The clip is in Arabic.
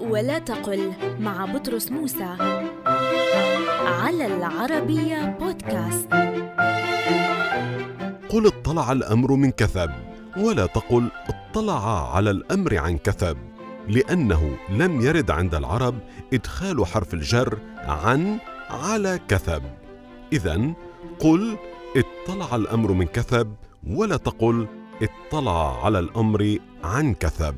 ولا تقل مع بطرس موسى على العربية بودكاست. قل اطلع الأمر من كثب ولا تقل اطلع على الأمر عن كثب لأنه لم يرد عند العرب إدخال حرف الجر عن على كثب. اذا قل اطلع الأمر من كثب ولا تقل اطلع على الأمر عن كثب.